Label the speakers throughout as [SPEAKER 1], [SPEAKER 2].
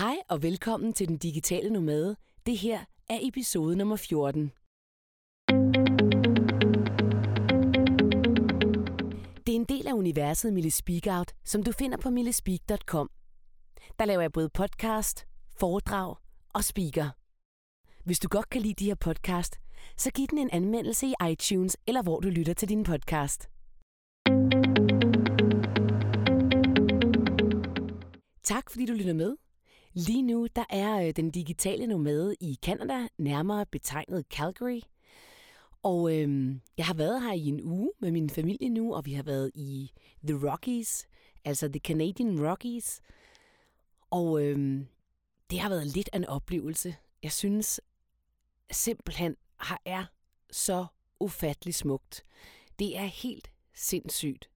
[SPEAKER 1] Hej og velkommen til Den Digitale Nomade. Det her er episode nummer 14. Det er en del af universet Mille Speak Out, som du finder på millespeak.com. Der laver jeg både podcast, foredrag og speaker. Hvis du godt kan lide de her podcast, så giv den en anmeldelse i iTunes eller hvor du lytter til din podcast. Tak fordi du lytter med. Lige nu der er øh, den digitale nomade i Canada, nærmere betegnet Calgary. Og øhm, jeg har været her i en uge med min familie nu, og vi har været i The Rockies, altså The Canadian Rockies. Og øhm, det har været lidt af en oplevelse. Jeg synes simpelthen har er så ufattelig smukt. Det er helt sindssygt.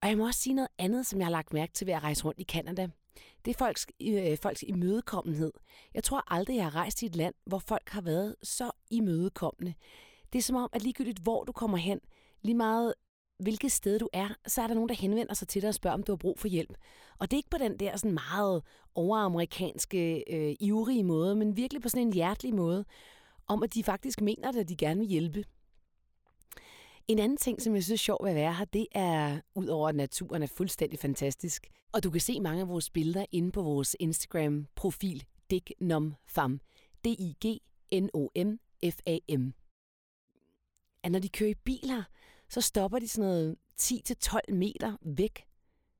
[SPEAKER 1] Og jeg må også sige noget andet, som jeg har lagt mærke til ved at rejse rundt i Canada. Det er folks, øh, folks imødekommenhed. Jeg tror aldrig, jeg har rejst i et land, hvor folk har været så imødekommende. Det er som om, at ligegyldigt hvor du kommer hen, lige meget hvilket sted du er, så er der nogen, der henvender sig til dig og spørger, om du har brug for hjælp. Og det er ikke på den der sådan meget overamerikanske, øh, ivrige måde, men virkelig på sådan en hjertelig måde, om at de faktisk mener det, at de gerne vil hjælpe. En anden ting, som jeg synes er sjovt ved at være her, det er, udover at naturen er fuldstændig fantastisk, og du kan se mange af vores billeder inde på vores Instagram-profil, dignomfam. D-I-G-N-O-M-F-A-M. At når de kører i biler, så stopper de sådan noget 10-12 meter væk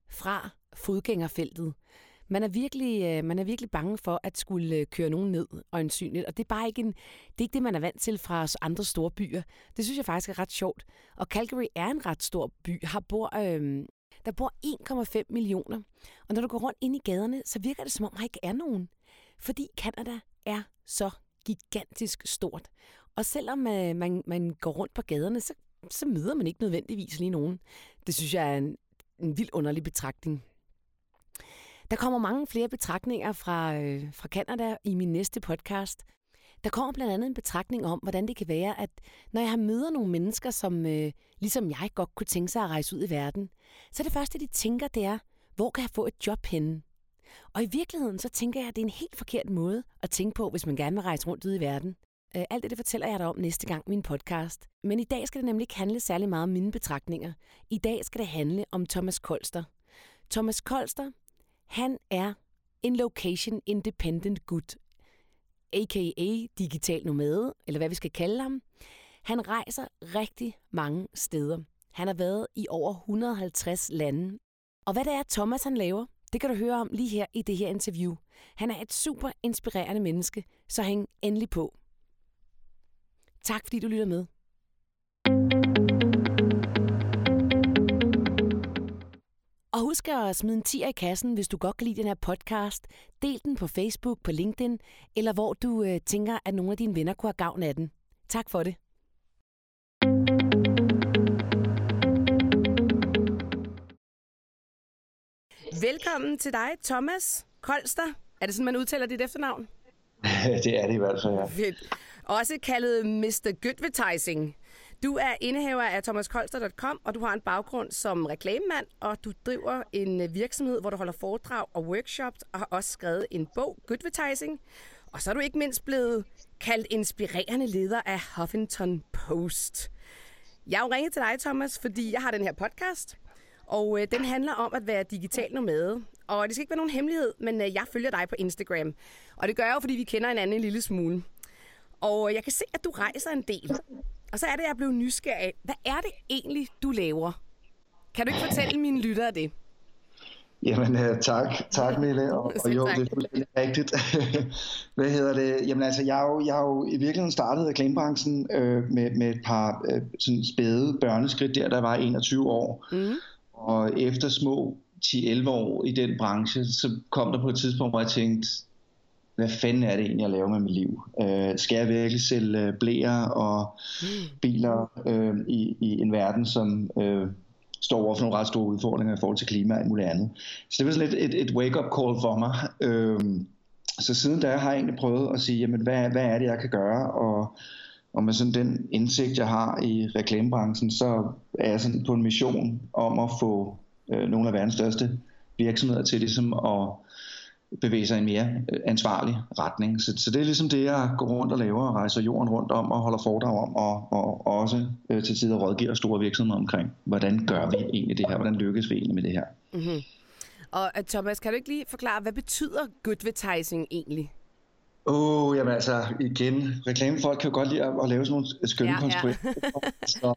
[SPEAKER 1] fra fodgængerfeltet. Man er virkelig, øh, man er virkelig bange for at skulle øh, køre nogen ned, øjensynligt. Og det er bare ikke, en, det, er ikke det, man er vant til fra andre store byer. Det synes jeg faktisk er ret sjovt. Og Calgary er en ret stor by. Har bor, øh, der bor 1,5 millioner. Og når du går rundt ind i gaderne, så virker det som om, der ikke er nogen. Fordi Canada er så gigantisk stort. Og selvom øh, man, man går rundt på gaderne, så, så møder man ikke nødvendigvis lige nogen. Det synes jeg er en, en vild underlig betragtning. Der kommer mange flere betragtninger fra, øh, fra Canada i min næste podcast. Der kommer blandt andet en betragtning om, hvordan det kan være, at når jeg har møder nogle mennesker, som øh, ligesom jeg godt kunne tænke sig at rejse ud i verden, så det første, de tænker, det er, hvor kan jeg få et job henne? Og i virkeligheden, så tænker jeg, at det er en helt forkert måde at tænke på, hvis man gerne vil rejse rundt ud i verden. Øh, alt det, det fortæller jeg dig om næste gang min podcast. Men i dag skal det nemlig ikke handle særlig meget om mine betragtninger. I dag skal det handle om Thomas Kolster. Thomas Kolster, han er en location independent gut, a.k.a. digital nomade, eller hvad vi skal kalde ham. Han rejser rigtig mange steder. Han har været i over 150 lande. Og hvad det er, Thomas han laver, det kan du høre om lige her i det her interview. Han er et super inspirerende menneske, så hæng endelig på. Tak fordi du lytter med. Og husk at smide en 10 i kassen, hvis du godt kan lide den her podcast. Del den på Facebook, på LinkedIn, eller hvor du øh, tænker, at nogle af dine venner kunne have gavn af den. Tak for det. Velkommen til dig, Thomas Kolster. Er det sådan, man udtaler dit efternavn?
[SPEAKER 2] det er det i hvert fald, ja.
[SPEAKER 1] Fedt. Også kaldet Mr. Goodvertising. Du er indehaver af thomaskolster.com, og du har en baggrund som reklamemand, og du driver en øh, virksomhed, hvor du holder foredrag og workshops, og har også skrevet en bog, Goodvertising. Og så er du ikke mindst blevet kaldt inspirerende leder af Huffington Post. Jeg har jo ringet til dig, Thomas, fordi jeg har den her podcast, og øh, den handler om at være digital nomade. Og det skal ikke være nogen hemmelighed, men øh, jeg følger dig på Instagram. Og det gør jeg jo, fordi vi kender hinanden en lille smule. Og øh, jeg kan se, at du rejser en del. Og så er det, jeg blev nysgerrig Hvad er det egentlig, du laver? Kan du ikke fortælle mine lyttere det?
[SPEAKER 2] Jamen uh, tak, tak Mille, og, og jo, det er rigtigt. Hvad hedder det? Jamen altså, jeg har jo, jeg har jo i virkeligheden startet reklamebranchen øh, med, med et par øh, sådan spæde børneskridt der, der var 21 år. Mm. Og efter små 10-11 år i den branche, så kom der på et tidspunkt, hvor jeg tænkte, hvad fanden er det egentlig, jeg laver med mit liv? Øh, skal jeg virkelig sælge øh, blæer og mm. biler øh, i, i en verden, som øh, står over for nogle ret store udfordringer i forhold til klima og muligt andet? Så det var sådan lidt et, et wake-up call for mig. Øh, så siden da har jeg egentlig prøvet at sige, jamen, hvad, hvad er det, jeg kan gøre? Og, og med sådan den indsigt, jeg har i reklamebranchen, så er jeg sådan på en mission om at få øh, nogle af verdens største virksomheder til ligesom at bevæge sig i en mere øh, ansvarlig retning. Så, så det er ligesom det, jeg går rundt og laver og rejser jorden rundt om og holder foredrag om, og, og, og også øh, til tider rådgiver store virksomheder omkring, hvordan gør vi egentlig det her, hvordan lykkes vi egentlig med det her. Mm-hmm.
[SPEAKER 1] Og øh, Thomas, kan du ikke lige forklare, hvad betyder advertising egentlig?
[SPEAKER 2] Åh, oh, jamen altså, igen, reklamefolk kan jo godt lide at, at lave sådan nogle skønne ja. Ja. så,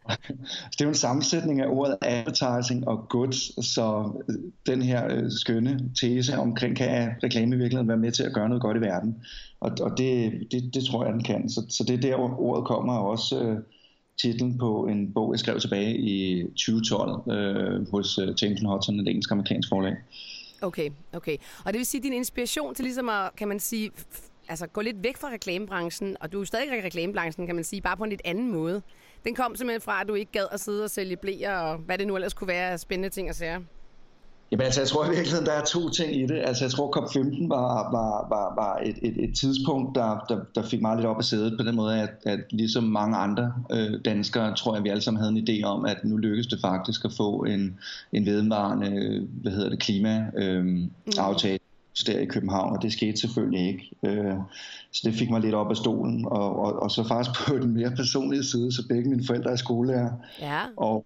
[SPEAKER 2] det er jo en sammensætning af ordet advertising og goods, så øh, den her øh, skønne tese omkring, kan reklame i virkeligheden være med til at gøre noget godt i verden? Og, og det, det, det tror jeg, den kan. Så, så det er der, ordet kommer også øh, titlen på en bog, jeg skrev tilbage i 2012 øh, hos øh, Jameson Hudson, et engelsk-amerikansk forlag.
[SPEAKER 1] Okay, okay. Og det vil sige, at din inspiration til ligesom at, kan man sige, altså, gå lidt væk fra reklamebranchen, og du er stadig i reklamebranchen, kan man sige, bare på en lidt anden måde. Den kom simpelthen fra, at du ikke gad at sidde og sælge blæer, og hvad det nu ellers kunne være af spændende ting at sige.
[SPEAKER 2] Jamen altså, jeg tror i virkeligheden, der er to ting i det. Altså, jeg tror, COP15 var, var, var, var et, et, et tidspunkt, der, der, der fik mig lidt op at sædet på den måde, at, at ligesom mange andre øh, danskere, tror jeg, vi alle sammen havde en idé om, at nu lykkedes det faktisk at få en, en vedvarende, hvad hedder det, klima-aftale. Øh, mm der i København, og det skete selvfølgelig ikke. Øh, så det fik mig lidt op af stolen, og, og, og så faktisk på den mere personlige side, så begge mine forældre er skolelærer. Ja. Og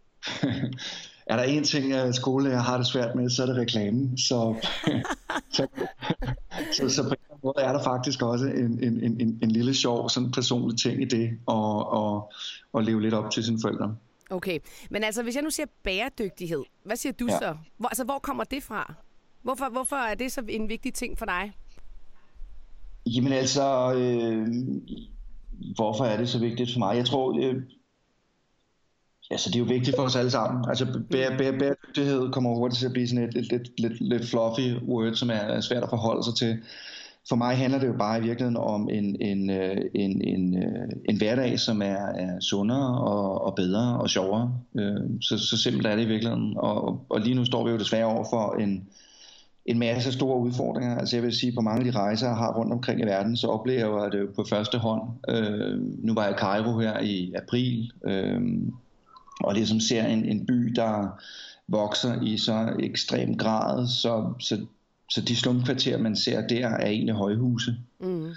[SPEAKER 2] er der en ting, at skolelærer har det svært med, så er det reklamen. Så, så, så, så på en måde er der faktisk også en, en, en, en lille sjov sådan personlig ting i det, og, og, og leve lidt op til sine forældre.
[SPEAKER 1] Okay, men altså hvis jeg nu siger bæredygtighed, hvad siger du ja. så? Hvor, altså hvor kommer det fra? Hvorfor, hvorfor er det så en vigtig ting for dig?
[SPEAKER 2] Jamen altså, øh, hvorfor er det så vigtigt for mig? Jeg tror, øh, altså det er jo vigtigt for os alle sammen. Altså bæ, bæ, bæredygtighed kommer hurtigt til at blive sådan et, et, lidt, lidt fluffy word, som er svært at forholde sig til. For mig handler det jo bare i virkeligheden om en, en, øh, en, en, øh, en hverdag, som er, er sundere og, og bedre og sjovere. Øh, så, så simpelt er det i virkeligheden. Og, og lige nu står vi jo desværre over for en, en masse store udfordringer. Altså jeg vil sige, på mange af de rejser, jeg har rundt omkring i verden, så oplever jeg det på første hånd. Øh, nu var jeg i Cairo her i april, øh, og ligesom ser en, en by, der vokser i så ekstrem grad, så, så, så de slumkvarterer, man ser der, er egentlig højhuse. Mm.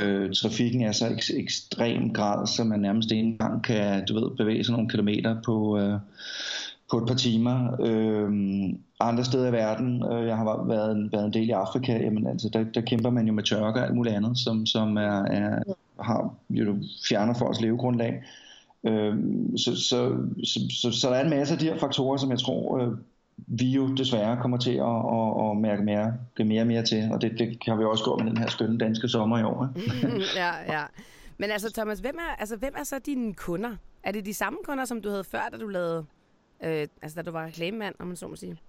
[SPEAKER 2] Øh, trafikken er så ek- ekstrem grad, så man nærmest ikke engang kan du ved, bevæge sig nogle kilometer på, øh, på et par timer. Øh, andre steder i verden, øh, jeg har været, været en del i Afrika, jamen, altså, der, der kæmper man jo med tørke og alt muligt andet, som, som er, er, har, jo, fjerner folks levegrundlag. Øh, så, så, så, så, så der er en masse af de her faktorer, som jeg tror, øh, vi jo desværre kommer til at, at, at mærke mere, mere og mere til, og det, det kan vi også gå med den her skønne danske sommer i år.
[SPEAKER 1] Ja, ja. Men altså Thomas, hvem er, altså, hvem er så dine kunder? Er det de samme kunder, som du havde før, da du lavede Øh, altså da du var reklamemand, om man så må sige.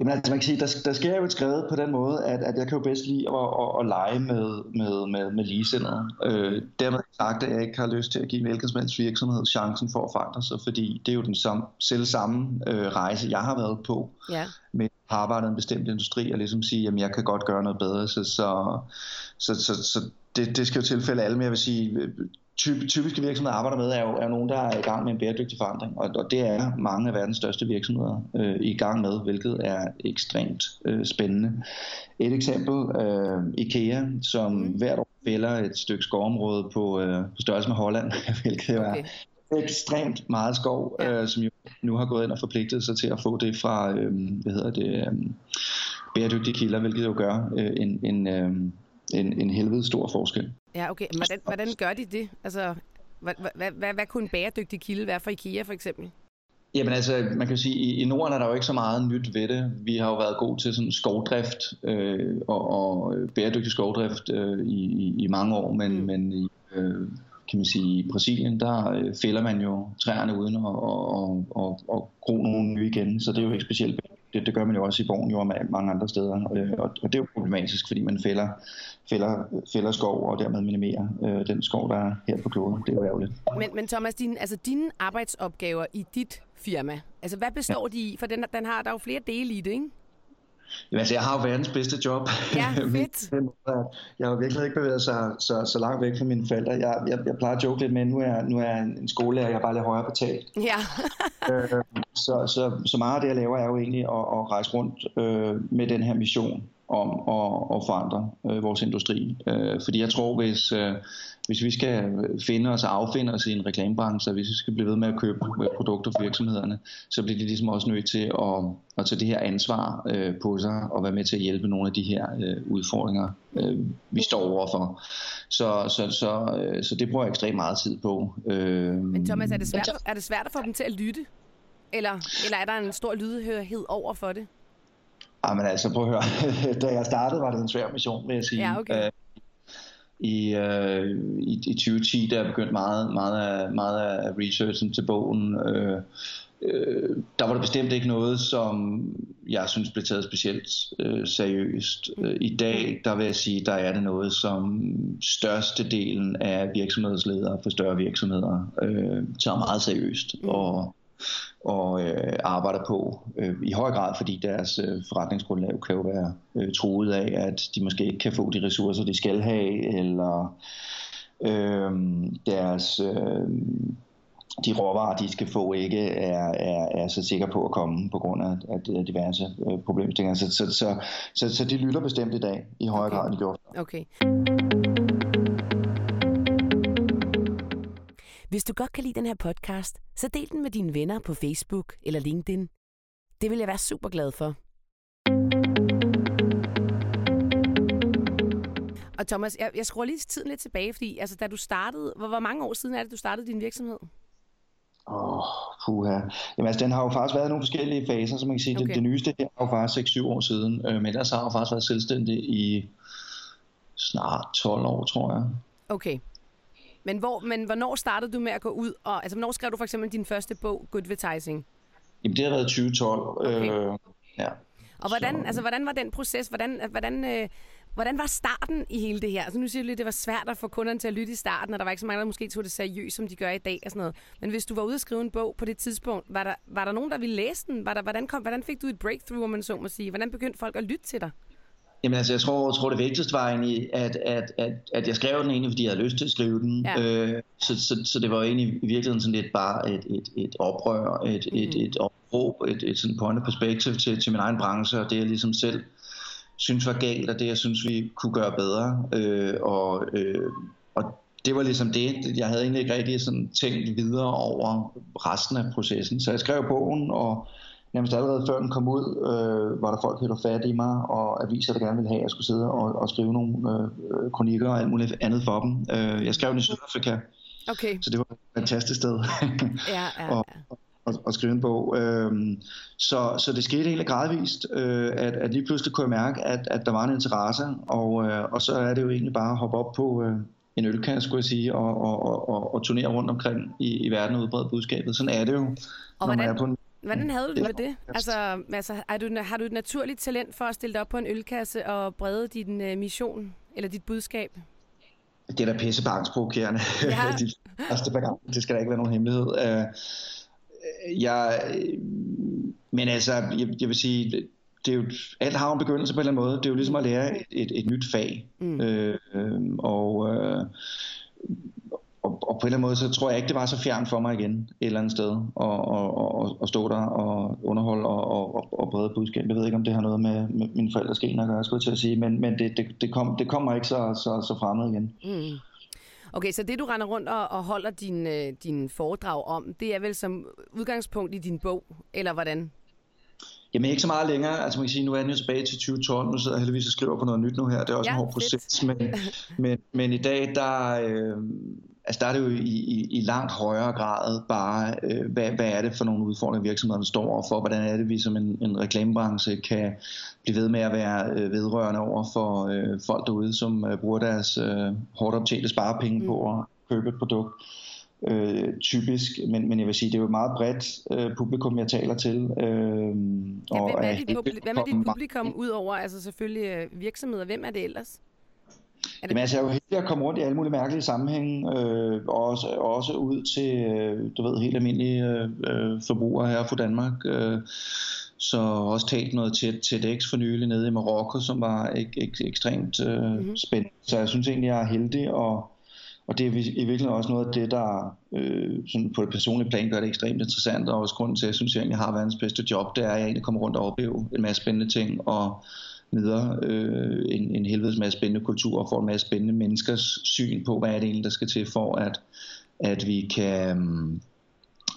[SPEAKER 2] Jamen altså man kan sige, der, der sker jo et skrevet på den måde, at, at jeg kan jo bedst lide at, at, at lege med, med, med, med ligesindede. Øh, dermed sagt, at jeg ikke har lyst til at give som virksomhed chancen for at forandre sig, fordi det er jo den samme, selv samme øh, rejse, jeg har været på. Ja. Med at arbejde i en bestemt industri, og ligesom sige, at jeg kan godt gøre noget bedre. Så, så, så, så, så det, det skal jo tilfælde alle, men jeg vil sige, typ, typiske virksomheder arbejder med, er jo, er nogen, der er i gang med en bæredygtig forandring, og, og det er mange af verdens største virksomheder øh, i gang med, hvilket er ekstremt øh, spændende. Et eksempel, øh, IKEA, som mm. hvert år fælder et stykke skovområde på, øh, på størrelse med Holland, hvilket okay. er ekstremt meget skov, ja. øh, som jo nu har gået ind og forpligtet sig til at få det fra, øh, hvad hedder det, øh, bæredygtige kilder, hvilket jo gør øh, en, en, øh, en, en helvede stor forskel.
[SPEAKER 1] Ja, okay. Hvordan, hvordan gør de det? Altså, hvad, hvad, hvad, hvad kunne en bæredygtig kilde være for IKEA for eksempel?
[SPEAKER 2] Jamen altså, man kan sige, i, i Norden er der jo ikke så meget nyt ved det. Vi har jo været gode til sådan skovdrift øh, og, og bæredygtig skovdrift øh, i, i, mange år, men, mm. men i, øh, kan man sige, i Brasilien, der øh, fælder man jo træerne uden at og, og, og, og gro nogle nye igen, så det er jo ikke specielt det, det gør man jo også i Borgen og mange andre steder. Og, og, og det er jo problematisk, fordi man fælder, fælder, fælder skov og dermed minimerer øh, den skov, der er her på kloden. Det er jo ærgerligt.
[SPEAKER 1] Men, men Thomas, din, altså dine arbejdsopgaver i dit firma, altså hvad består ja. de i? For den, den har, der er jo flere dele i det, ikke?
[SPEAKER 2] Jamen, altså, jeg har jo verdens bedste job.
[SPEAKER 1] Ja, fedt.
[SPEAKER 2] jeg har virkelig ikke bevæget sig så, så langt væk fra mine forældre. Jeg, jeg, jeg plejer at joke lidt med, nu er, nu er jeg en skolelærer, jeg er bare lidt højere betalt.
[SPEAKER 1] Ja.
[SPEAKER 2] øh, så, så, så meget af det, jeg laver, er jo egentlig at, at rejse rundt øh, med den her mission om at, at forandre øh, vores industri. Øh, fordi jeg tror, hvis, øh, hvis vi skal finde os og affinde os i en reklamebranche, og hvis vi skal blive ved med at købe produkter for virksomhederne, så bliver de ligesom også nødt til at, at tage det her ansvar øh, på sig og være med til at hjælpe nogle af de her øh, udfordringer, øh, vi står overfor. Så, så, så, øh, så det bruger jeg ekstremt meget tid på.
[SPEAKER 1] Øh, Men Thomas, er det, svært, er det svært at få dem til at lytte? Eller, eller er der en stor lydhørhed over for det?
[SPEAKER 2] Ja, men altså, prøv at høre. da jeg startede, var det en svær mission, vil jeg sige.
[SPEAKER 1] Ja, okay.
[SPEAKER 2] I, øh, i, i 2010, der er begyndt meget, meget, af, meget af researchen til bogen. Øh, øh, der var det bestemt ikke noget, som jeg synes blev taget specielt øh, seriøst. Øh, I dag, der vil jeg sige, der er det noget, som størstedelen af virksomhedsledere for større virksomheder øh, tager meget seriøst. Mm. Og og øh, arbejder på øh, i høj grad, fordi deres øh, forretningsgrundlag kan jo være øh, truet af, at de måske ikke kan få de ressourcer, de skal have, eller øh, deres øh, de råvarer, de skal få, ikke er, er, er så sikre på at komme på grund af, af diverse øh, problemstillinger. Så, så, så, så, så de lytter bestemt i dag i højere okay. grad, end de gjorde.
[SPEAKER 1] Okay. Hvis du godt kan lide den her podcast, så del den med dine venner på Facebook eller LinkedIn. Det vil jeg være super glad for. Og Thomas, jeg, jeg skruer lige tiden lidt tilbage, fordi altså, da du startede, hvor, hvor mange år siden er det, du startede din virksomhed?
[SPEAKER 2] Åh, oh, puha. Jamen altså, den har jo faktisk været nogle forskellige faser, som man kan sige. Okay. Det, det nyeste her er jo faktisk 6-7 år siden, øh, men ellers har jeg faktisk været selvstændig i snart 12 år, tror jeg.
[SPEAKER 1] Okay. Men, hvor, men hvornår startede du med at gå ud? Og, altså, hvornår skrev du for eksempel din første bog, Good Advertising?
[SPEAKER 2] Jamen, det har været 2012. Okay. Øh, ja.
[SPEAKER 1] Og hvordan, så... altså, hvordan var den proces? Hvordan, hvordan, øh, hvordan var starten i hele det her? Altså, nu siger du lige, at det var svært at få kunderne til at lytte i starten, og der var ikke så mange, der måske tog det seriøst, som de gør i dag. Og sådan noget. Men hvis du var ude og skrive en bog på det tidspunkt, var der, var der nogen, der ville læse den? Var der, hvordan, kom, hvordan fik du et breakthrough, om man så må sige? Hvordan begyndte folk at lytte til dig?
[SPEAKER 2] Jamen altså, jeg tror, jeg tror det vigtigste var egentlig, at, at, at, at jeg skrev den egentlig, fordi jeg havde lyst til at skrive den. Ja. Øh, så, så, så det var egentlig i virkeligheden sådan lidt bare et, et, et oprør, et, mm. et, et opråb, et, et sådan point of perspective til, til min egen branche, og det jeg ligesom selv synes var galt, og det jeg synes, vi kunne gøre bedre. Øh, og, øh, og det var ligesom det. Jeg havde egentlig ikke rigtig sådan tænkt videre over resten af processen. Så jeg skrev bogen, og nærmest allerede før den kom ud, øh, var der folk, der fat i mig, og aviser, der gerne ville have, at jeg skulle sidde og, og skrive nogle øh, kronikker og alt muligt andet for dem. Øh, jeg skrev den i Sydafrika,
[SPEAKER 1] okay.
[SPEAKER 2] så det var et fantastisk sted
[SPEAKER 1] ja, ja, ja.
[SPEAKER 2] at, at, skrive en bog. Øh, så, så det skete egentlig gradvist, øh, at, at lige pludselig kunne jeg mærke, at, at der var en interesse, og, øh, og så er det jo egentlig bare at hoppe op på... Øh, en ølkasse, skulle jeg sige, og, og, og, og turnere rundt omkring i, i verden og udbrede budskabet. Sådan er det jo, og
[SPEAKER 1] når hvordan, man er på en Hvordan havde du det med det? Altså, altså er du, har du et naturligt talent for at stille dig op på en ølkasse og brede din uh, mission eller dit budskab?
[SPEAKER 2] Det er da pissebanksprovokerende. Ja. de første par gange. Det skal da ikke være nogen hemmelighed. Uh, jeg, men altså, jeg, jeg vil sige, det er jo, alt har en begyndelse på en eller anden måde. Det er jo ligesom at lære et, et, et nyt fag. Mm. Øh, og, uh, og, og på en eller anden måde, så tror jeg ikke, det var så fjern for mig igen et eller andet sted, og, og, og, og stå der og underholde og, og, og brede budskab. Jeg ved ikke, om det har noget med, med mine forældres gener at gøre, skulle jeg til at sige, men, men det, det, det, kom, det kommer ikke så, så, så fremmed igen. Mm.
[SPEAKER 1] Okay, så det du render rundt og, og holder din, øh, din foredrag om, det er vel som udgangspunkt i din bog, eller hvordan?
[SPEAKER 2] Jamen ikke så meget længere. Altså man kan sige, nu er den jo tilbage til 2012. Nu sidder jeg heldigvis og skriver på noget nyt nu her. Det er også ja, en hård proces. Men, men, men i dag, der, øh, altså der er det jo i, i, i langt højere grad bare, øh, hvad, hvad er det for nogle udfordringer virksomhederne står overfor? Hvordan er det, vi som en, en reklamebranche kan blive ved med at være øh, vedrørende over for øh, folk derude, som øh, bruger deres øh, hårdt optjente sparepenge mm. på at købe et produkt? Øh, typisk, men, men jeg vil sige, det er jo et meget bredt øh, publikum, jeg taler til. Øh, ja,
[SPEAKER 1] hvem, er, er dit, hvem er dit publikum ud over altså selvfølgelig øh, virksomheder? Hvem er det ellers?
[SPEAKER 2] Er det... Jamen, altså, jeg er jo heldig at komme rundt i alle mulige mærkelige sammenhænge, øh, og også, også ud til, øh, du ved, helt almindelige øh, forbrugere her fra Danmark. Øh, så også talt noget til TEDx for nylig nede i Marokko, som var ek, ek, ekstremt øh, mm-hmm. spændende. Så jeg synes egentlig, jeg er heldig, og, og det er i virkeligheden også noget af det, der øh, sådan på det personlige plan gør det ekstremt interessant, og også grunden til, at jeg synes, at jeg egentlig har verdens bedste job, det er, at jeg egentlig kommer rundt og oplever en masse spændende ting, og møder øh, en, en helvedes masse spændende kultur og får en masse spændende menneskers syn på, hvad er det egentlig, der skal til for, at, at vi kan, mm,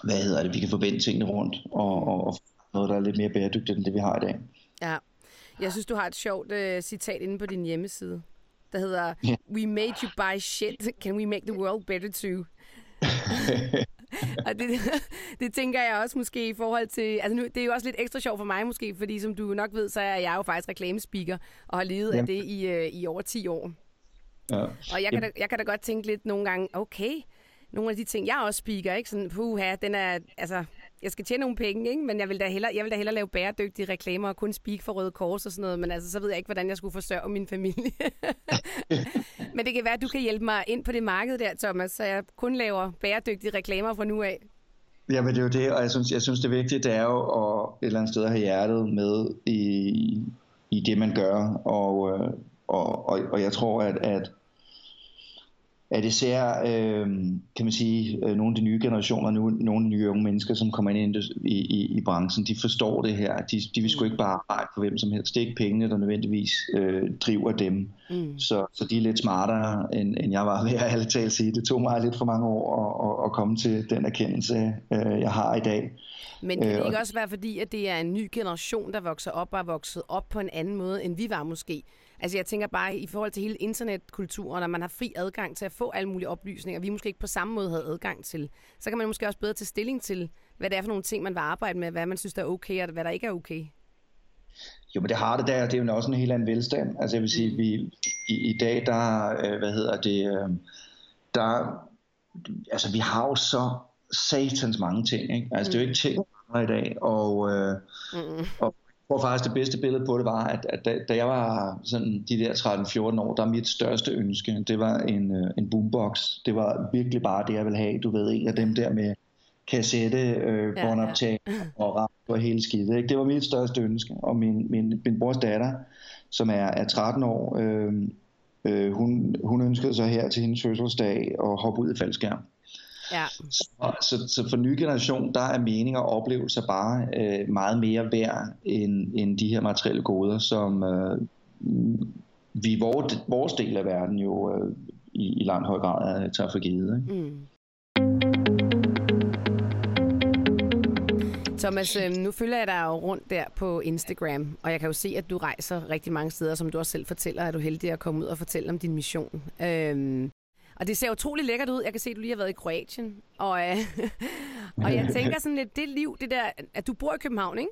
[SPEAKER 2] hvad hedder det, vi kan forvente tingene rundt og, og, og noget, der er lidt mere bæredygtigt end det, vi har i dag.
[SPEAKER 1] Ja. Jeg synes, du har et sjovt øh, citat inde på din hjemmeside, der hedder. We made you buy shit, can we make the world better too? og det, det tænker jeg også måske i forhold til... Altså nu, det er jo også lidt ekstra sjovt for mig måske, fordi som du nok ved, så er jeg jo faktisk reklamespeaker og har levet ja. af det i, uh, i over 10 år. Ja. Og jeg kan, da, jeg kan da godt tænke lidt nogle gange, okay, nogle af de ting, jeg også speaker, ikke? Sådan, puha, den er, altså, jeg skal tjene nogle penge, ikke? men jeg vil, da hellere, jeg vil da hellere lave bæredygtige reklamer og kun speak for Røde Kors og sådan noget, men altså, så ved jeg ikke, hvordan jeg skulle forsørge min familie. men det kan være, at du kan hjælpe mig ind på det marked der, Thomas, så jeg kun laver bæredygtige reklamer fra nu af.
[SPEAKER 2] Ja, men det er jo det, og jeg synes, jeg synes det vigtige, det er jo at et eller andet sted have hjertet med i, i det, man gør, og, øh, og, og, og jeg tror, at, at at især, øh, kan man sige, øh, nogle af de nye generationer, nu, nogle af de nye unge mennesker, som kommer ind i, i, i branchen, de forstår det her. De, de vil sgu mm. ikke bare arbejde for hvem som helst. Det er ikke pengene, der nødvendigvis øh, driver dem. Mm. Så, så de er lidt smartere, end, end jeg var ved at alle tale sige. Det tog mig lidt for mange år at, at, at komme til den erkendelse, øh, jeg har i dag.
[SPEAKER 1] Men kan det øh, ikke også være fordi, at det er en ny generation, der vokser op og er vokset op på en anden måde, end vi var måske? Altså jeg tænker bare i forhold til hele internetkulturen, når man har fri adgang til at få alle mulige oplysninger, vi måske ikke på samme måde havde adgang til, så kan man måske også bedre tage stilling til, hvad det er for nogle ting, man vil arbejde med, hvad man synes der er okay, og hvad der ikke er okay.
[SPEAKER 2] Jo, men det har det der, det er jo også en helt anden velstand. Altså jeg vil sige, mm. vi i, i dag, der, øh, hvad hedder det, øh, der, altså vi har jo så satans mange ting, ikke? Altså mm. det er jo ikke ting i dag, og, øh, mm. og tror faktisk, det bedste billede på det var, at, at da, da jeg var sådan de der 13-14 år, der mit største ønske, det var en, øh, en boombox. Det var virkelig bare det, jeg ville have. Du ved, en af dem der med kassette, øh, båndoptag ja, ja. og radio og hele skidt. Ikke? Det var mit største ønske. Og min, min, min brors datter, som er, er 13 år, øh, øh, hun, hun ønskede sig her til hendes fødselsdag at hoppe ud i faldskærm. Ja. Så, så, så for ny generation, der er meninger og oplevelser bare øh, meget mere værd end, end de her materielle goder, som øh, vi i vores, vores del af verden jo øh, i, i langt høj grad tager for givet. Ikke? Mm.
[SPEAKER 1] Thomas, øh, nu følger jeg dig jo rundt der på Instagram, og jeg kan jo se, at du rejser rigtig mange steder, som du også selv fortæller, at du er heldig at komme ud og fortælle om din mission. Øhm, og det ser utrolig lækkert ud. Jeg kan se, at du lige har været i Kroatien. Og, øh, og jeg tænker sådan lidt, det liv, det der, at du bor i København, ikke?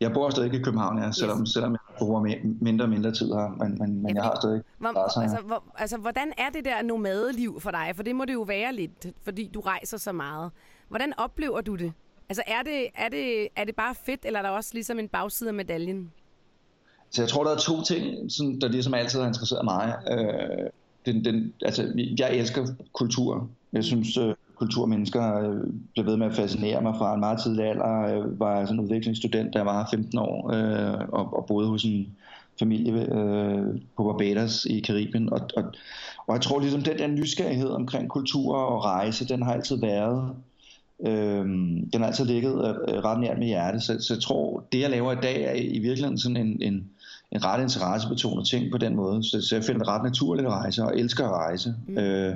[SPEAKER 2] Jeg bor stadig i København, ja, selvom, yes. selvom jeg bor mindre og mindre tid her, men, men, men jeg har stadig
[SPEAKER 1] hvor, altså, hvor, altså, hvordan er det der nomadeliv for dig? For det må det jo være lidt, fordi du rejser så meget. Hvordan oplever du det? Altså, er det, er det, er det bare fedt, eller er der også ligesom en bagside af medaljen?
[SPEAKER 2] Så jeg tror, der er to ting, sådan, der ligesom altid har interesseret mig. Øh, den, den, altså, jeg elsker kultur. Jeg synes, øh, kulturmennesker øh, blev ved med at fascinere mig fra en meget tidlig alder. Øh, jeg var sådan en udviklingsstudent, da jeg var 15 år, øh, og, og boede hos en familie øh, på Barbados i Karibien. Og, og, og jeg tror ligesom, den der nysgerrighed omkring kultur og rejse, den har altid været Øh, den har altid ligget øh, ret nært med hjertet, så, så jeg tror, det jeg laver i dag er i virkeligheden sådan en, en, en ret interessebetonet ting på den måde. Så, så jeg finder det ret naturligt at rejse, og elsker at rejse. Mm. Øh,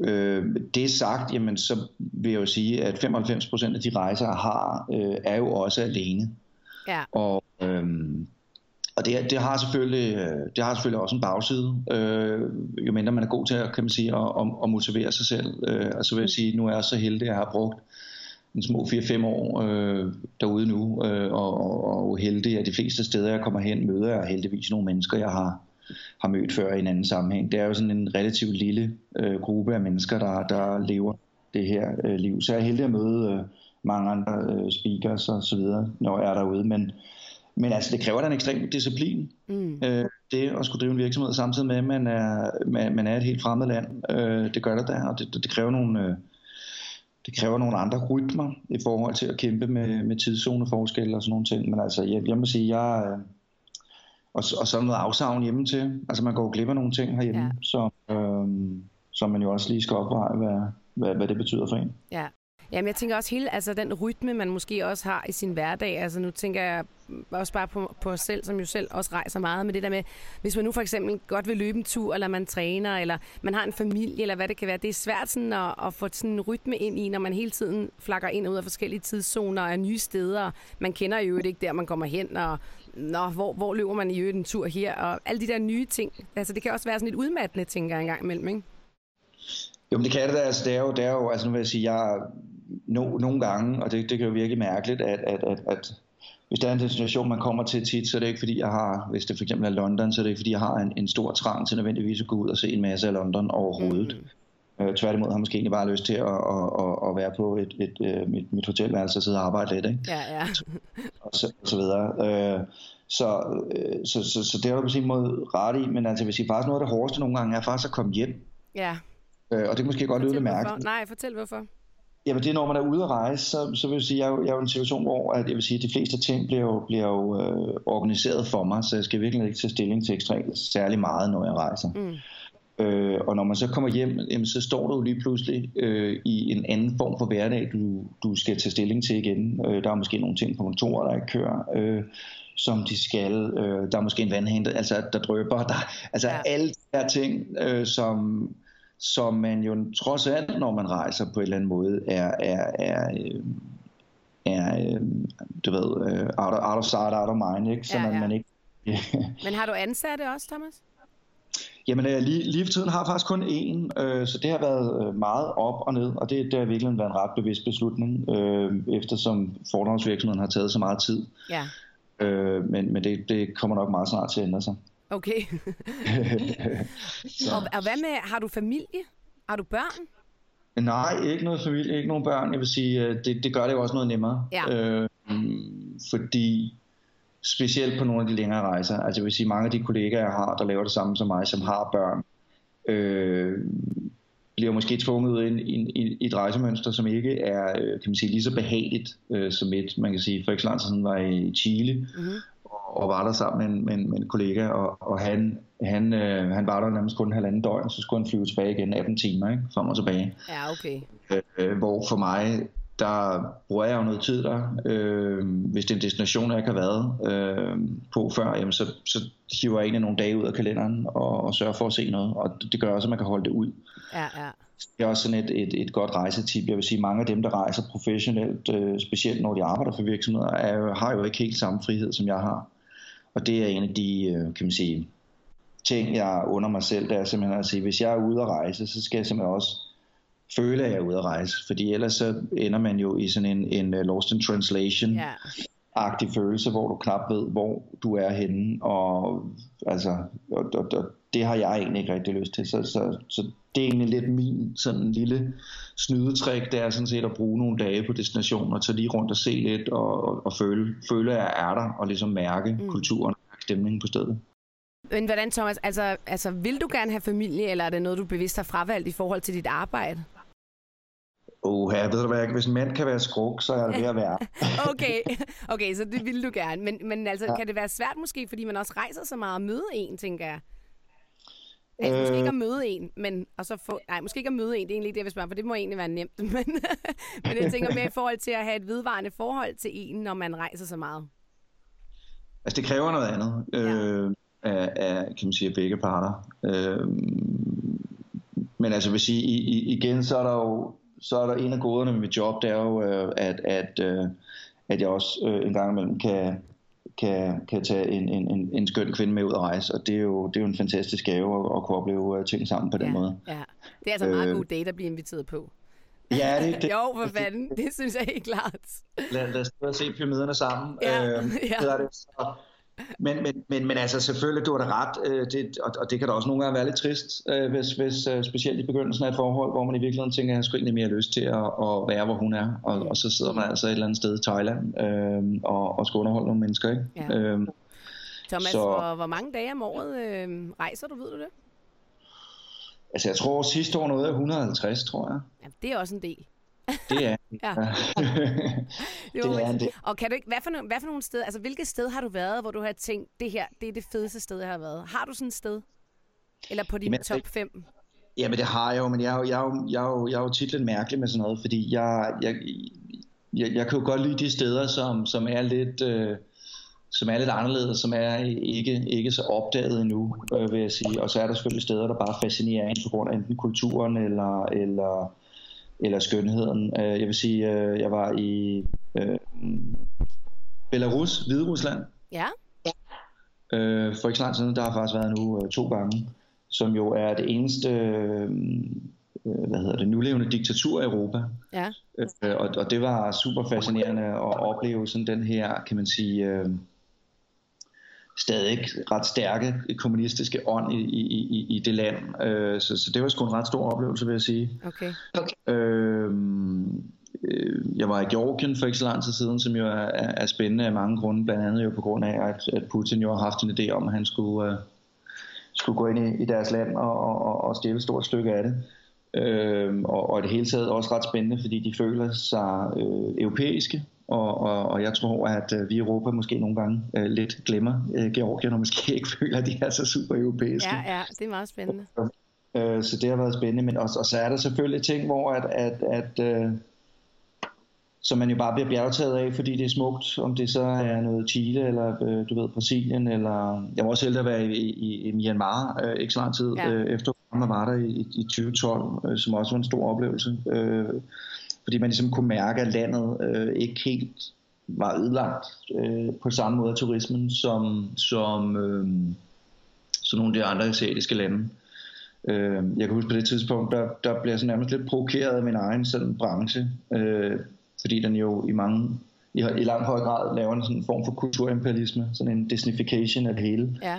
[SPEAKER 2] øh, det sagt, jamen, så vil jeg jo sige, at 95% af de rejser, jeg har, øh, er jo også alene. Ja. Og, øh, og det, det, har selvfølgelig, det har selvfølgelig også en bagside, øh, jo mindre man er god til at, kan man sige, at, at, at motivere sig selv. Øh, og så vil jeg mm. sige, nu er jeg så heldig, at jeg har brugt en små 4-5 år øh, derude nu, øh, og, og, og heldig, at de fleste steder, jeg kommer hen, møder jeg heldigvis nogle mennesker, jeg har, har mødt før i en anden sammenhæng. Det er jo sådan en relativt lille øh, gruppe af mennesker, der, der lever det her øh, liv. Så jeg er heldig at møde øh, mange andre øh, speakers og så videre, når jeg er derude, men men altså, det kræver da en ekstrem disciplin. Mm. Øh, det at skulle drive en virksomhed samtidig med, at man er, man, man er et helt fremmed land. Øh, det gør det da, og det, det kræver nogle... Øh, det kræver nogle andre rytmer i forhold til at kæmpe med, med tidszoneforskelle og sådan nogle ting. Men altså, jeg, jeg må sige, jeg, øh, og, og så noget afsavn hjemme til. Altså man går glip af nogle ting herhjemme, ja. så, øh, så man jo også lige skal opveje, hvad, hvad, hvad det betyder for en.
[SPEAKER 1] Ja. Jamen, jeg tænker også hele, altså den rytme, man måske også har i sin hverdag. Altså nu tænker jeg også bare på, på os selv, som jo selv også rejser meget med det der med, hvis man nu for eksempel godt vil løbe en tur, eller man træner, eller man har en familie, eller hvad det kan være. Det er svært sådan at, at få sådan en rytme ind i, når man hele tiden flakker ind og ud af forskellige tidszoner og nye steder. Man kender jo ikke der, man kommer hen, og nå, hvor, hvor løber man i øvrigt en tur her, og alle de der nye ting. Altså det kan også være sådan lidt udmattende, tænker jeg en gang imellem, ikke?
[SPEAKER 2] Jo, men det kan det da. Altså, det er jo, det er jo altså nu vil jeg sige, jeg no, nogle gange, og det, det kan jo virkelig mærkeligt, at, at, at, at hvis der er en destination, man kommer til tit, så er det ikke fordi, jeg har, hvis det for eksempel er London, så er det ikke fordi, jeg har en, en stor trang til nødvendigvis at gå ud og se en masse af London overhovedet. Mm. Øh, tværtimod har jeg måske egentlig bare lyst til at, at, at, at være på et, et, et, øh, mit, mit hotelværelse og sidde og arbejde lidt, ikke?
[SPEAKER 1] Ja, ja.
[SPEAKER 2] og, så, og så videre. Øh, så, øh, så, så, så det har du på sin måde ret i, men altså, hvis I faktisk noget af det hårdeste nogle gange er faktisk at komme hjem.
[SPEAKER 1] Ja.
[SPEAKER 2] Øh, og det er måske godt lyde lidt mærkeligt.
[SPEAKER 1] Nej, fortæl hvorfor.
[SPEAKER 2] Jamen det er, når man er ude at rejse, så, så vil jeg sige, jeg er, jeg er jo i en situation, hvor at jeg vil sige, at de fleste ting bliver jo, bliver jo øh, organiseret for mig, så jeg skal virkelig ikke tage stilling til ekstremt særlig meget, når jeg rejser. Mm. Øh, og når man så kommer hjem, jamen, så står du jo lige pludselig øh, i en anden form for hverdag, du, du skal tage stilling til igen. Øh, der er måske nogle ting på kontoret, der ikke kører, øh, som de skal. Øh, der er måske en vandhænder, altså, der drøber. Der, altså ja. alle de her ting, øh, som som man jo trods alt, når man rejser på en eller anden måde, er, er, er, øh, er øh, du ved, øh, out, of, out of sight, out of mind, ikke? Så ja, man, ja. man ikke...
[SPEAKER 1] Men har du ansatte også, Thomas?
[SPEAKER 2] Jamen lige, lige for tiden har jeg faktisk kun én, øh, så det har været meget op og ned, og det, det har virkelig været en ret bevidst beslutning, øh, eftersom fordragsvirksomheden har taget så meget tid.
[SPEAKER 1] Ja.
[SPEAKER 2] Øh, men men det, det kommer nok meget snart til at ændre sig.
[SPEAKER 1] Okay. og, og hvad med, har du familie? Har du børn?
[SPEAKER 2] Nej, ikke noget familie, ikke nogen børn. Jeg vil sige, øh, det, det gør det jo også noget nemmere.
[SPEAKER 1] Ja. Øh,
[SPEAKER 2] fordi specielt på nogle af de længere rejser, altså jeg vil sige, mange af de kollegaer, jeg har, der laver det samme som mig, som har børn, øh, bliver måske tvunget ind i, i, i et rejsemønster, som ikke er øh, kan man sige, lige så behageligt øh, som et. Man kan sige, for eksempel siden var i Chile, mm-hmm og var der sammen med en, med en, med en kollega, og, og han, han, øh, han var der nærmest kun en halvanden døgn, så skulle han flyve tilbage igen 18 timer, ikke? frem og tilbage.
[SPEAKER 1] Ja, okay.
[SPEAKER 2] Øh, hvor for mig, der bruger jeg jo noget tid der. Øh, hvis det er en destination, jeg ikke har været øh, på før, jamen så, så hiver jeg egentlig nogle dage ud af kalenderen og, og sørger for at se noget, og det gør også, at man kan holde det ud.
[SPEAKER 1] Ja, ja.
[SPEAKER 2] Det er også sådan et, et, et godt rejsetip. Jeg vil sige, mange af dem, der rejser professionelt, øh, specielt når de arbejder for virksomheder, er, har jo ikke helt samme frihed, som jeg har. Og det er en af de, øh, kan man sige, ting, jeg under mig selv, det er simpelthen at sige, hvis jeg er ude at rejse, så skal jeg simpelthen også føle, at jeg er ude at rejse. Fordi ellers så ender man jo i sådan en, en uh, lost in translation yeah. agtig følelse, hvor du knap ved, hvor du er henne. Og, altså, og, og, og det har jeg egentlig ikke rigtig lyst til. Så, så, så det er egentlig lidt min sådan lille snydetrik, det er sådan set at bruge nogle dage på destinationen og tage lige rundt og se lidt og, og, og føle, føle, at jeg er der og ligesom mærke mm. kulturen og stemningen på stedet.
[SPEAKER 1] Men hvordan, Thomas, altså, altså vil du gerne have familie, eller er det noget, du bevidst har fravalgt i forhold til dit arbejde?
[SPEAKER 2] Oh, jeg ved du hvad, hvis en mand kan være skruk, så er det ved at være.
[SPEAKER 1] okay, okay, så det vil du gerne. Men, men altså, ja. kan det være svært måske, fordi man også rejser så meget og møde en, tænker jeg? Altså, måske ikke at møde en, men og så få... Nej, måske ikke at møde en, det er egentlig det, vil spørge, for det må egentlig være nemt. Men, men jeg tænker mere i forhold til at have et vedvarende forhold til en, når man rejser så meget.
[SPEAKER 2] Altså, det kræver noget andet ja. øh, af, af, kan man sige, begge parter. Øh, men altså, vil sige, i, igen, så er der jo så er der en af goderne med mit job, det er jo, øh, at, at, øh, at jeg også øh, en gang imellem kan, kan, kan tage en, en, en, en skøn kvinde med ud og rejse, og det er jo, det er jo en fantastisk gave at, at kunne opleve ting sammen på den
[SPEAKER 1] ja,
[SPEAKER 2] måde.
[SPEAKER 1] Ja. Det er altså en meget øh, god date at blive inviteret på.
[SPEAKER 2] Ja, det, det
[SPEAKER 1] Jo, for fanden. Det synes jeg helt klart.
[SPEAKER 2] Lad, lad os se pyramiderne sammen.
[SPEAKER 1] Ja, øh, ja.
[SPEAKER 2] Det er det. Så, men, men, men, men altså selvfølgelig, du har da ret, øh, det, og, og det kan da også nogle gange være lidt trist, øh, hvis, hvis øh, specielt i begyndelsen af et forhold, hvor man i virkeligheden tænker, at jeg skulle egentlig mere lyst til at, at være, hvor hun er, og, og så sidder man altså et eller andet sted i Thailand øh, og, og skal underholde nogle mennesker. Ikke?
[SPEAKER 1] Ja. Øh, Thomas, så, hvor, hvor mange dage om året øh, rejser du, ved du det?
[SPEAKER 2] Altså jeg tror sidste år nåede jeg 150, tror jeg.
[SPEAKER 1] Ja, det er også en del.
[SPEAKER 2] Det er
[SPEAKER 1] ja. det, det er det. Og kan du ikke, hvad for, nogle, hvad for nogle steder, altså hvilket sted har du været, hvor du har tænkt, det her, det er det fedeste sted, jeg har været? Har du sådan et sted? Eller på din top 5?
[SPEAKER 2] Ja, men det har jeg jo, men jeg er jo, jeg er jo, jeg er jo, jeg er jo tit lidt mærkelig med sådan noget, fordi jeg, jeg, jeg, jeg kan jo godt lide de steder, som, som er lidt... Øh, som er lidt anderledes, som er ikke, ikke så opdaget endnu, øh, vil jeg sige. Og så er der selvfølgelig steder, der bare fascinerer en på grund af enten kulturen eller, eller, eller skønheden. Øh, jeg vil sige, øh, jeg var i øh, Belarus, Hvide Rusland.
[SPEAKER 1] Ja.
[SPEAKER 2] Øh, for ikke så lang tid der har faktisk været nu øh, to gange, som jo er det eneste øh, hvad hedder det, nulevende diktatur i Europa.
[SPEAKER 1] Ja.
[SPEAKER 2] Øh, og, og det var super fascinerende at opleve sådan den her, kan man sige, øh, stadig ret stærke kommunistiske ånd i, i, i, i det land. Øh, så, så det var sgu en ret stor oplevelse, vil jeg sige.
[SPEAKER 1] Okay.
[SPEAKER 2] okay. Øh, jeg var i Georgien for ikke så lang tid siden, som jo er, er spændende af mange grunde, blandt andet jo på grund af, at, at Putin jo har haft en idé om, at han skulle, uh, skulle gå ind i, i deres land og, og, og stjæle et stort stykke af det. Øh, og, og i det hele taget også ret spændende, fordi de føler sig øh, europæiske, og, og, og jeg tror, at øh, vi i Europa måske nogle gange øh, lidt glemmer øh, Georgien, og måske ikke føler, at de er så super europæiske.
[SPEAKER 1] Ja, ja, det er meget spændende.
[SPEAKER 2] Øh, så det har været spændende, men også, og så er der selvfølgelig ting, hvor at, at, at øh, som man jo bare bliver bjergtaget af, fordi det er smukt, om det så er noget Chile, eller øh, du ved, Brasilien, eller jeg var også heldig at være i, i, i Myanmar øh, ikke så lang tid ja. øh, efter man var der i, i 2012, øh, som også var en stor oplevelse. Øh, fordi man ligesom kunne mærke, at landet øh, ikke helt var ødelagt øh, på samme måde af turismen, som, som, øh, som nogle af de andre asiatiske lande. Øh, jeg kan huske på det tidspunkt, der, der blev jeg så nærmest lidt provokeret af min egen sådan, branche, øh, fordi den jo i mange i, i langt høj grad laver en sådan form for kulturimperialisme, sådan en disnification af det hele.
[SPEAKER 1] Ja.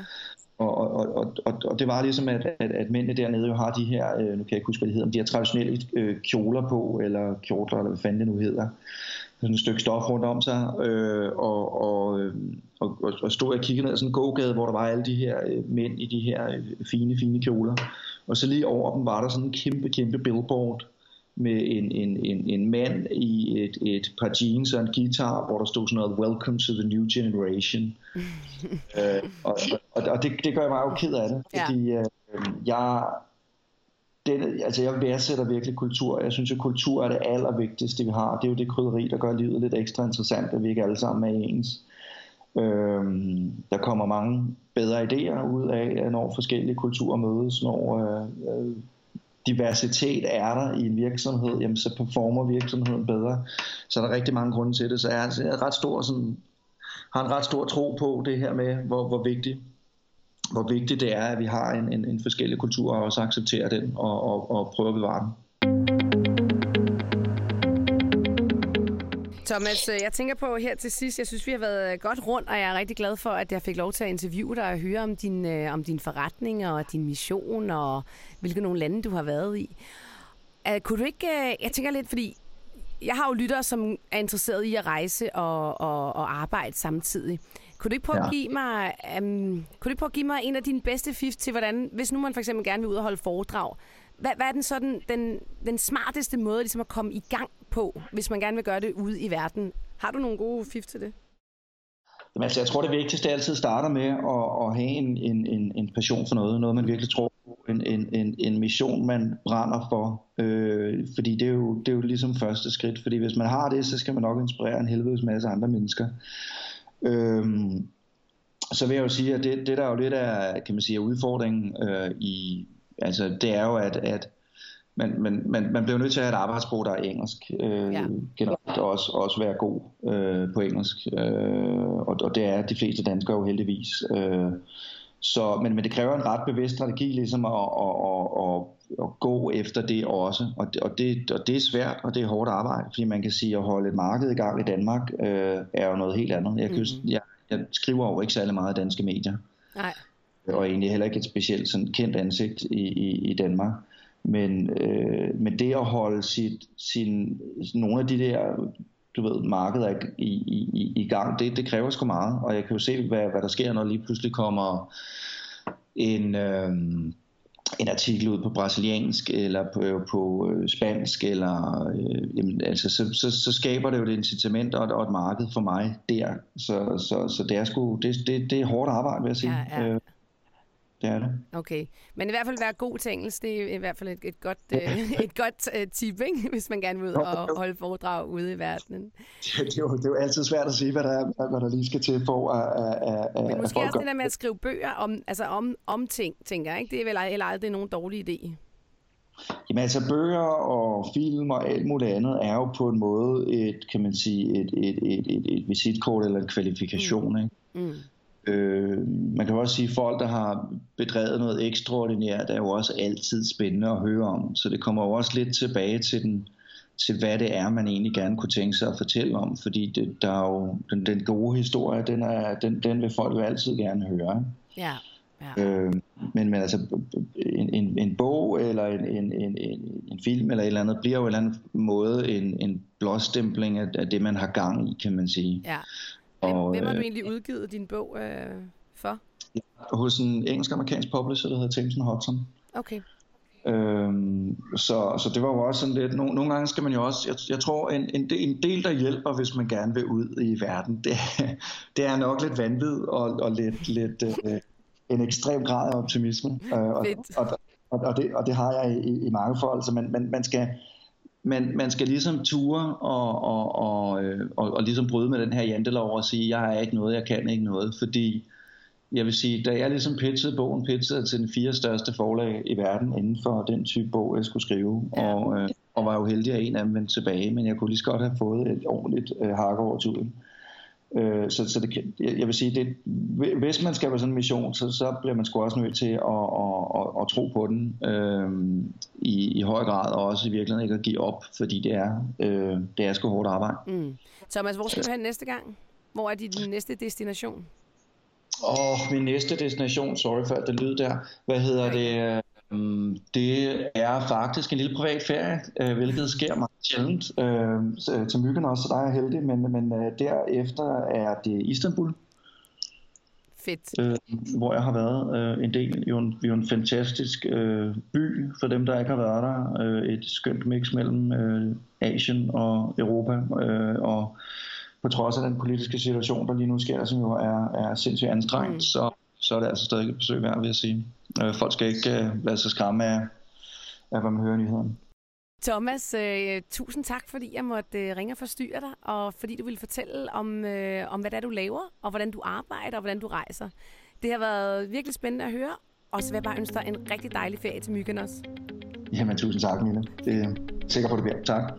[SPEAKER 2] Og, og, og, og, og det var ligesom, at, at, at mændene dernede jo har de her, øh, nu kan jeg ikke huske, hvad det hedder, de her traditionelle øh, kjoler på, eller kjortler, eller hvad fanden det nu hedder. Sådan et stykke stof rundt om sig, øh, og, og, øh, og, og, og stod og kiggede ned ad sådan en gågade, hvor der var alle de her øh, mænd i de her øh, fine, fine kjoler. Og så lige over dem var der sådan en kæmpe, kæmpe billboard, med en, en, en, en mand i et, et par jeans og en guitar, hvor der stod sådan noget Welcome to the new generation. øh, og og, og det, det gør mig jo ked af det, fordi ja. øh, jeg, det, altså jeg værdsætter virkelig kultur. Jeg synes, at kultur er det allervigtigste, vi har. Det er jo det krydderi, der gør livet lidt ekstra interessant, at vi ikke alle sammen er ens. Øhm, der kommer mange bedre idéer ud af, når forskellige kulturer mødes, når øh, øh diversitet er der i en virksomhed, jamen så performer virksomheden bedre. Så er der rigtig mange grunde til det. Så jeg er ret stor, sådan, har en ret stor tro på det her med, hvor, hvor vigtigt hvor vigtigt det er, at vi har en, en, en forskellig kultur og også accepterer den og, og, og prøver at bevare den.
[SPEAKER 1] Thomas, øh, jeg tænker på her til sidst, jeg synes, vi har været godt rundt, og jeg er rigtig glad for, at jeg fik lov til at interviewe dig og høre om din, øh, om din forretning og din mission og hvilke nogle lande du har været i. Uh, kunne du ikke, uh, jeg tænker lidt, fordi jeg har jo lyttere, som er interesseret i at rejse og, og, og arbejde samtidig. Kunne du ikke prøve, ja. at give mig, um, kunne du ikke prøve at give mig en af dine bedste fif til, hvordan, hvis nu man for eksempel gerne vil ud og holde foredrag, hvad, hvad er den, sådan, den, den smarteste måde ligesom at komme i gang på, hvis man gerne vil gøre det ude i verden? Har du nogle gode fif til det?
[SPEAKER 2] Jamen, altså, jeg tror, det vigtigste altid starter med at, at have en, en, en, en passion for noget, noget man virkelig tror på, en, en, en, en mission, man brænder for. Øh, fordi det er, jo, det er jo ligesom første skridt, fordi hvis man har det, så skal man nok inspirere en helvedes masse andre mennesker. Øh, så vil jeg jo sige, at det, det der er jo lidt af, kan man sige, udfordringen øh, i, altså det er jo, at, at man, man, man, man bliver nødt til at have et arbejdssprog, der er engelsk. Øh, ja. Generelt også, også være god øh, på engelsk. Øh, og, og det er de fleste danskere jo heldigvis. Øh, så, men, men det kræver en ret bevidst strategi ligesom at, at, at, at, at gå efter det også. Og det, og, det, og det er svært, og det er hårdt arbejde, fordi man kan sige, at holde et marked i gang i Danmark øh, er jo noget helt andet. Jeg, kan, mm. jeg, jeg skriver jo ikke særlig meget danske medier.
[SPEAKER 1] Nej.
[SPEAKER 2] Og egentlig heller ikke et specielt sådan kendt ansigt i, i, i Danmark. Men, øh, men det at holde sit, sin, nogle af de der du ved, markeder i, i, i, i gang, det, det kræver sgu meget. Og jeg kan jo se, hvad, hvad der sker, når lige pludselig kommer en, øh, en artikel ud på brasiliansk eller på, på øh, spansk, eller, øh, jamen, altså, så, så, så skaber det jo et incitament og og et marked for mig der. Så, så, så det er sgu det, det, det er hårdt arbejde, vil jeg sige. Ja, ja. Øh, det er det.
[SPEAKER 1] Okay, men i hvert fald være god til engelsk, det er i hvert fald et, et godt, øh, et godt uh, tip, ikke? hvis man gerne vil ud og holde foredrag ude i verdenen.
[SPEAKER 2] Det, det, er jo, det er jo altid svært at sige, hvad der, er, hvad der lige skal til for at, at,
[SPEAKER 1] at Men måske også det der med at skrive bøger om, altså om, om ting, tænker jeg, ikke? Det er vel heller aldrig nogen dårlig idé.
[SPEAKER 2] Jamen altså bøger og film og alt muligt andet er jo på en måde et, kan man sige, et, et, et, et, et visitkort eller en kvalifikation, mm. ikke? Mm. Øh, man kan også sige, at folk, der har bedrevet noget ekstraordinært, er jo også altid spændende at høre om. Så det kommer jo også lidt tilbage til, den, til hvad det er, man egentlig gerne kunne tænke sig at fortælle om. Fordi det, der er jo, den, den gode historie, den, er, den, den vil folk jo altid gerne høre.
[SPEAKER 1] Ja.
[SPEAKER 2] Ja. Øh, men, men altså en, en, en bog eller en, en, en, en film eller et eller andet bliver jo en eller anden måde en, en blåstempling af, af det man har gang i kan man sige.
[SPEAKER 1] Ja. Og, Hvem har du øh, egentlig udgivet din bog øh, for?
[SPEAKER 2] Hos en engelsk-amerikansk publisher, der hedder Thameson Hudson.
[SPEAKER 1] Okay.
[SPEAKER 2] Øhm, så, så det var jo også sådan lidt, nogle, nogle gange skal man jo også, jeg, jeg tror en, en, del, en del der hjælper, hvis man gerne vil ud i verden, det, det er nok lidt vanvid og, og lidt, lidt øh, en ekstrem grad af optimisme. Øh, og, og, og, og, det, og det har jeg i, i mange forhold, så man, man, man skal man, man skal ligesom ture og, og, og, øh, og, og ligesom bryde med den her jantelov og sige, jeg er ikke noget, jeg kan ikke noget, fordi jeg vil sige, da jeg ligesom pitchede bogen, pitchede til den fire største forlag i verden inden for den type bog, jeg skulle skrive, ja. og, øh, og var jo heldig, at en af dem vendte tilbage, men jeg kunne lige så godt have fået et ordentligt øh, hak over tuden. Øh, så, så det, jeg vil sige, det, hvis man skal på sådan en mission, så, så bliver man sgu også nødt til at, at, at, at tro på den øh, i, i høj grad, og også i virkeligheden ikke at give op, fordi det er, øh, det er sgu hårdt arbejde. Mm.
[SPEAKER 1] Thomas, hvor skal du hen næste gang? Hvor er din næste destination?
[SPEAKER 2] Åh, oh, min næste destination, sorry for at det lyd der. Hvad hedder okay. det? Øhm, det er faktisk en lille privat ferie, øh, hvilket sker meget sjældent. Øh, til myggen også, så der er jeg heldig, men, men øh, derefter er det Istanbul.
[SPEAKER 1] Fedt. Øh,
[SPEAKER 2] hvor jeg har været øh, en del. Jo en, jo en fantastisk øh, by for dem, der ikke har været der. Øh, et skønt mix mellem øh, Asien og Europa. Øh, og på trods af den politiske situation, der lige nu sker, som jo er, er sindssygt anstrengt, mm. så, så er det altså stadig et besøg værd, vil jeg sige. Øh, folk skal ikke øh, lade sig skræmme af, af, hvad man hører i nyhederne.
[SPEAKER 1] Thomas, øh, tusind tak, fordi jeg måtte øh, ringe og forstyrre dig, og fordi du ville fortælle om, øh, om hvad det er, du laver, og hvordan du arbejder, og hvordan du rejser. Det har været virkelig spændende at høre, og så vil jeg bare ønske dig en rigtig dejlig ferie til Myggen også.
[SPEAKER 2] Jamen, tusind tak, Mille. Det er sikker på, det bliver. Tak.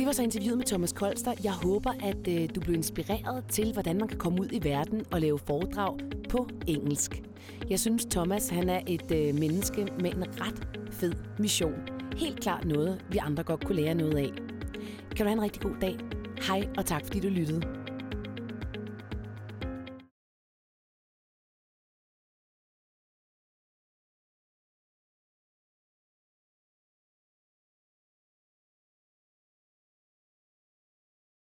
[SPEAKER 1] Det var så interviewet med Thomas Kolster. Jeg håber, at øh, du blev inspireret til, hvordan man kan komme ud i verden og lave foredrag på engelsk. Jeg synes, Thomas han er et øh, menneske med en ret fed mission. Helt klart noget, vi andre godt kunne lære noget af. Kan du have en rigtig god dag. Hej, og tak fordi du lyttede.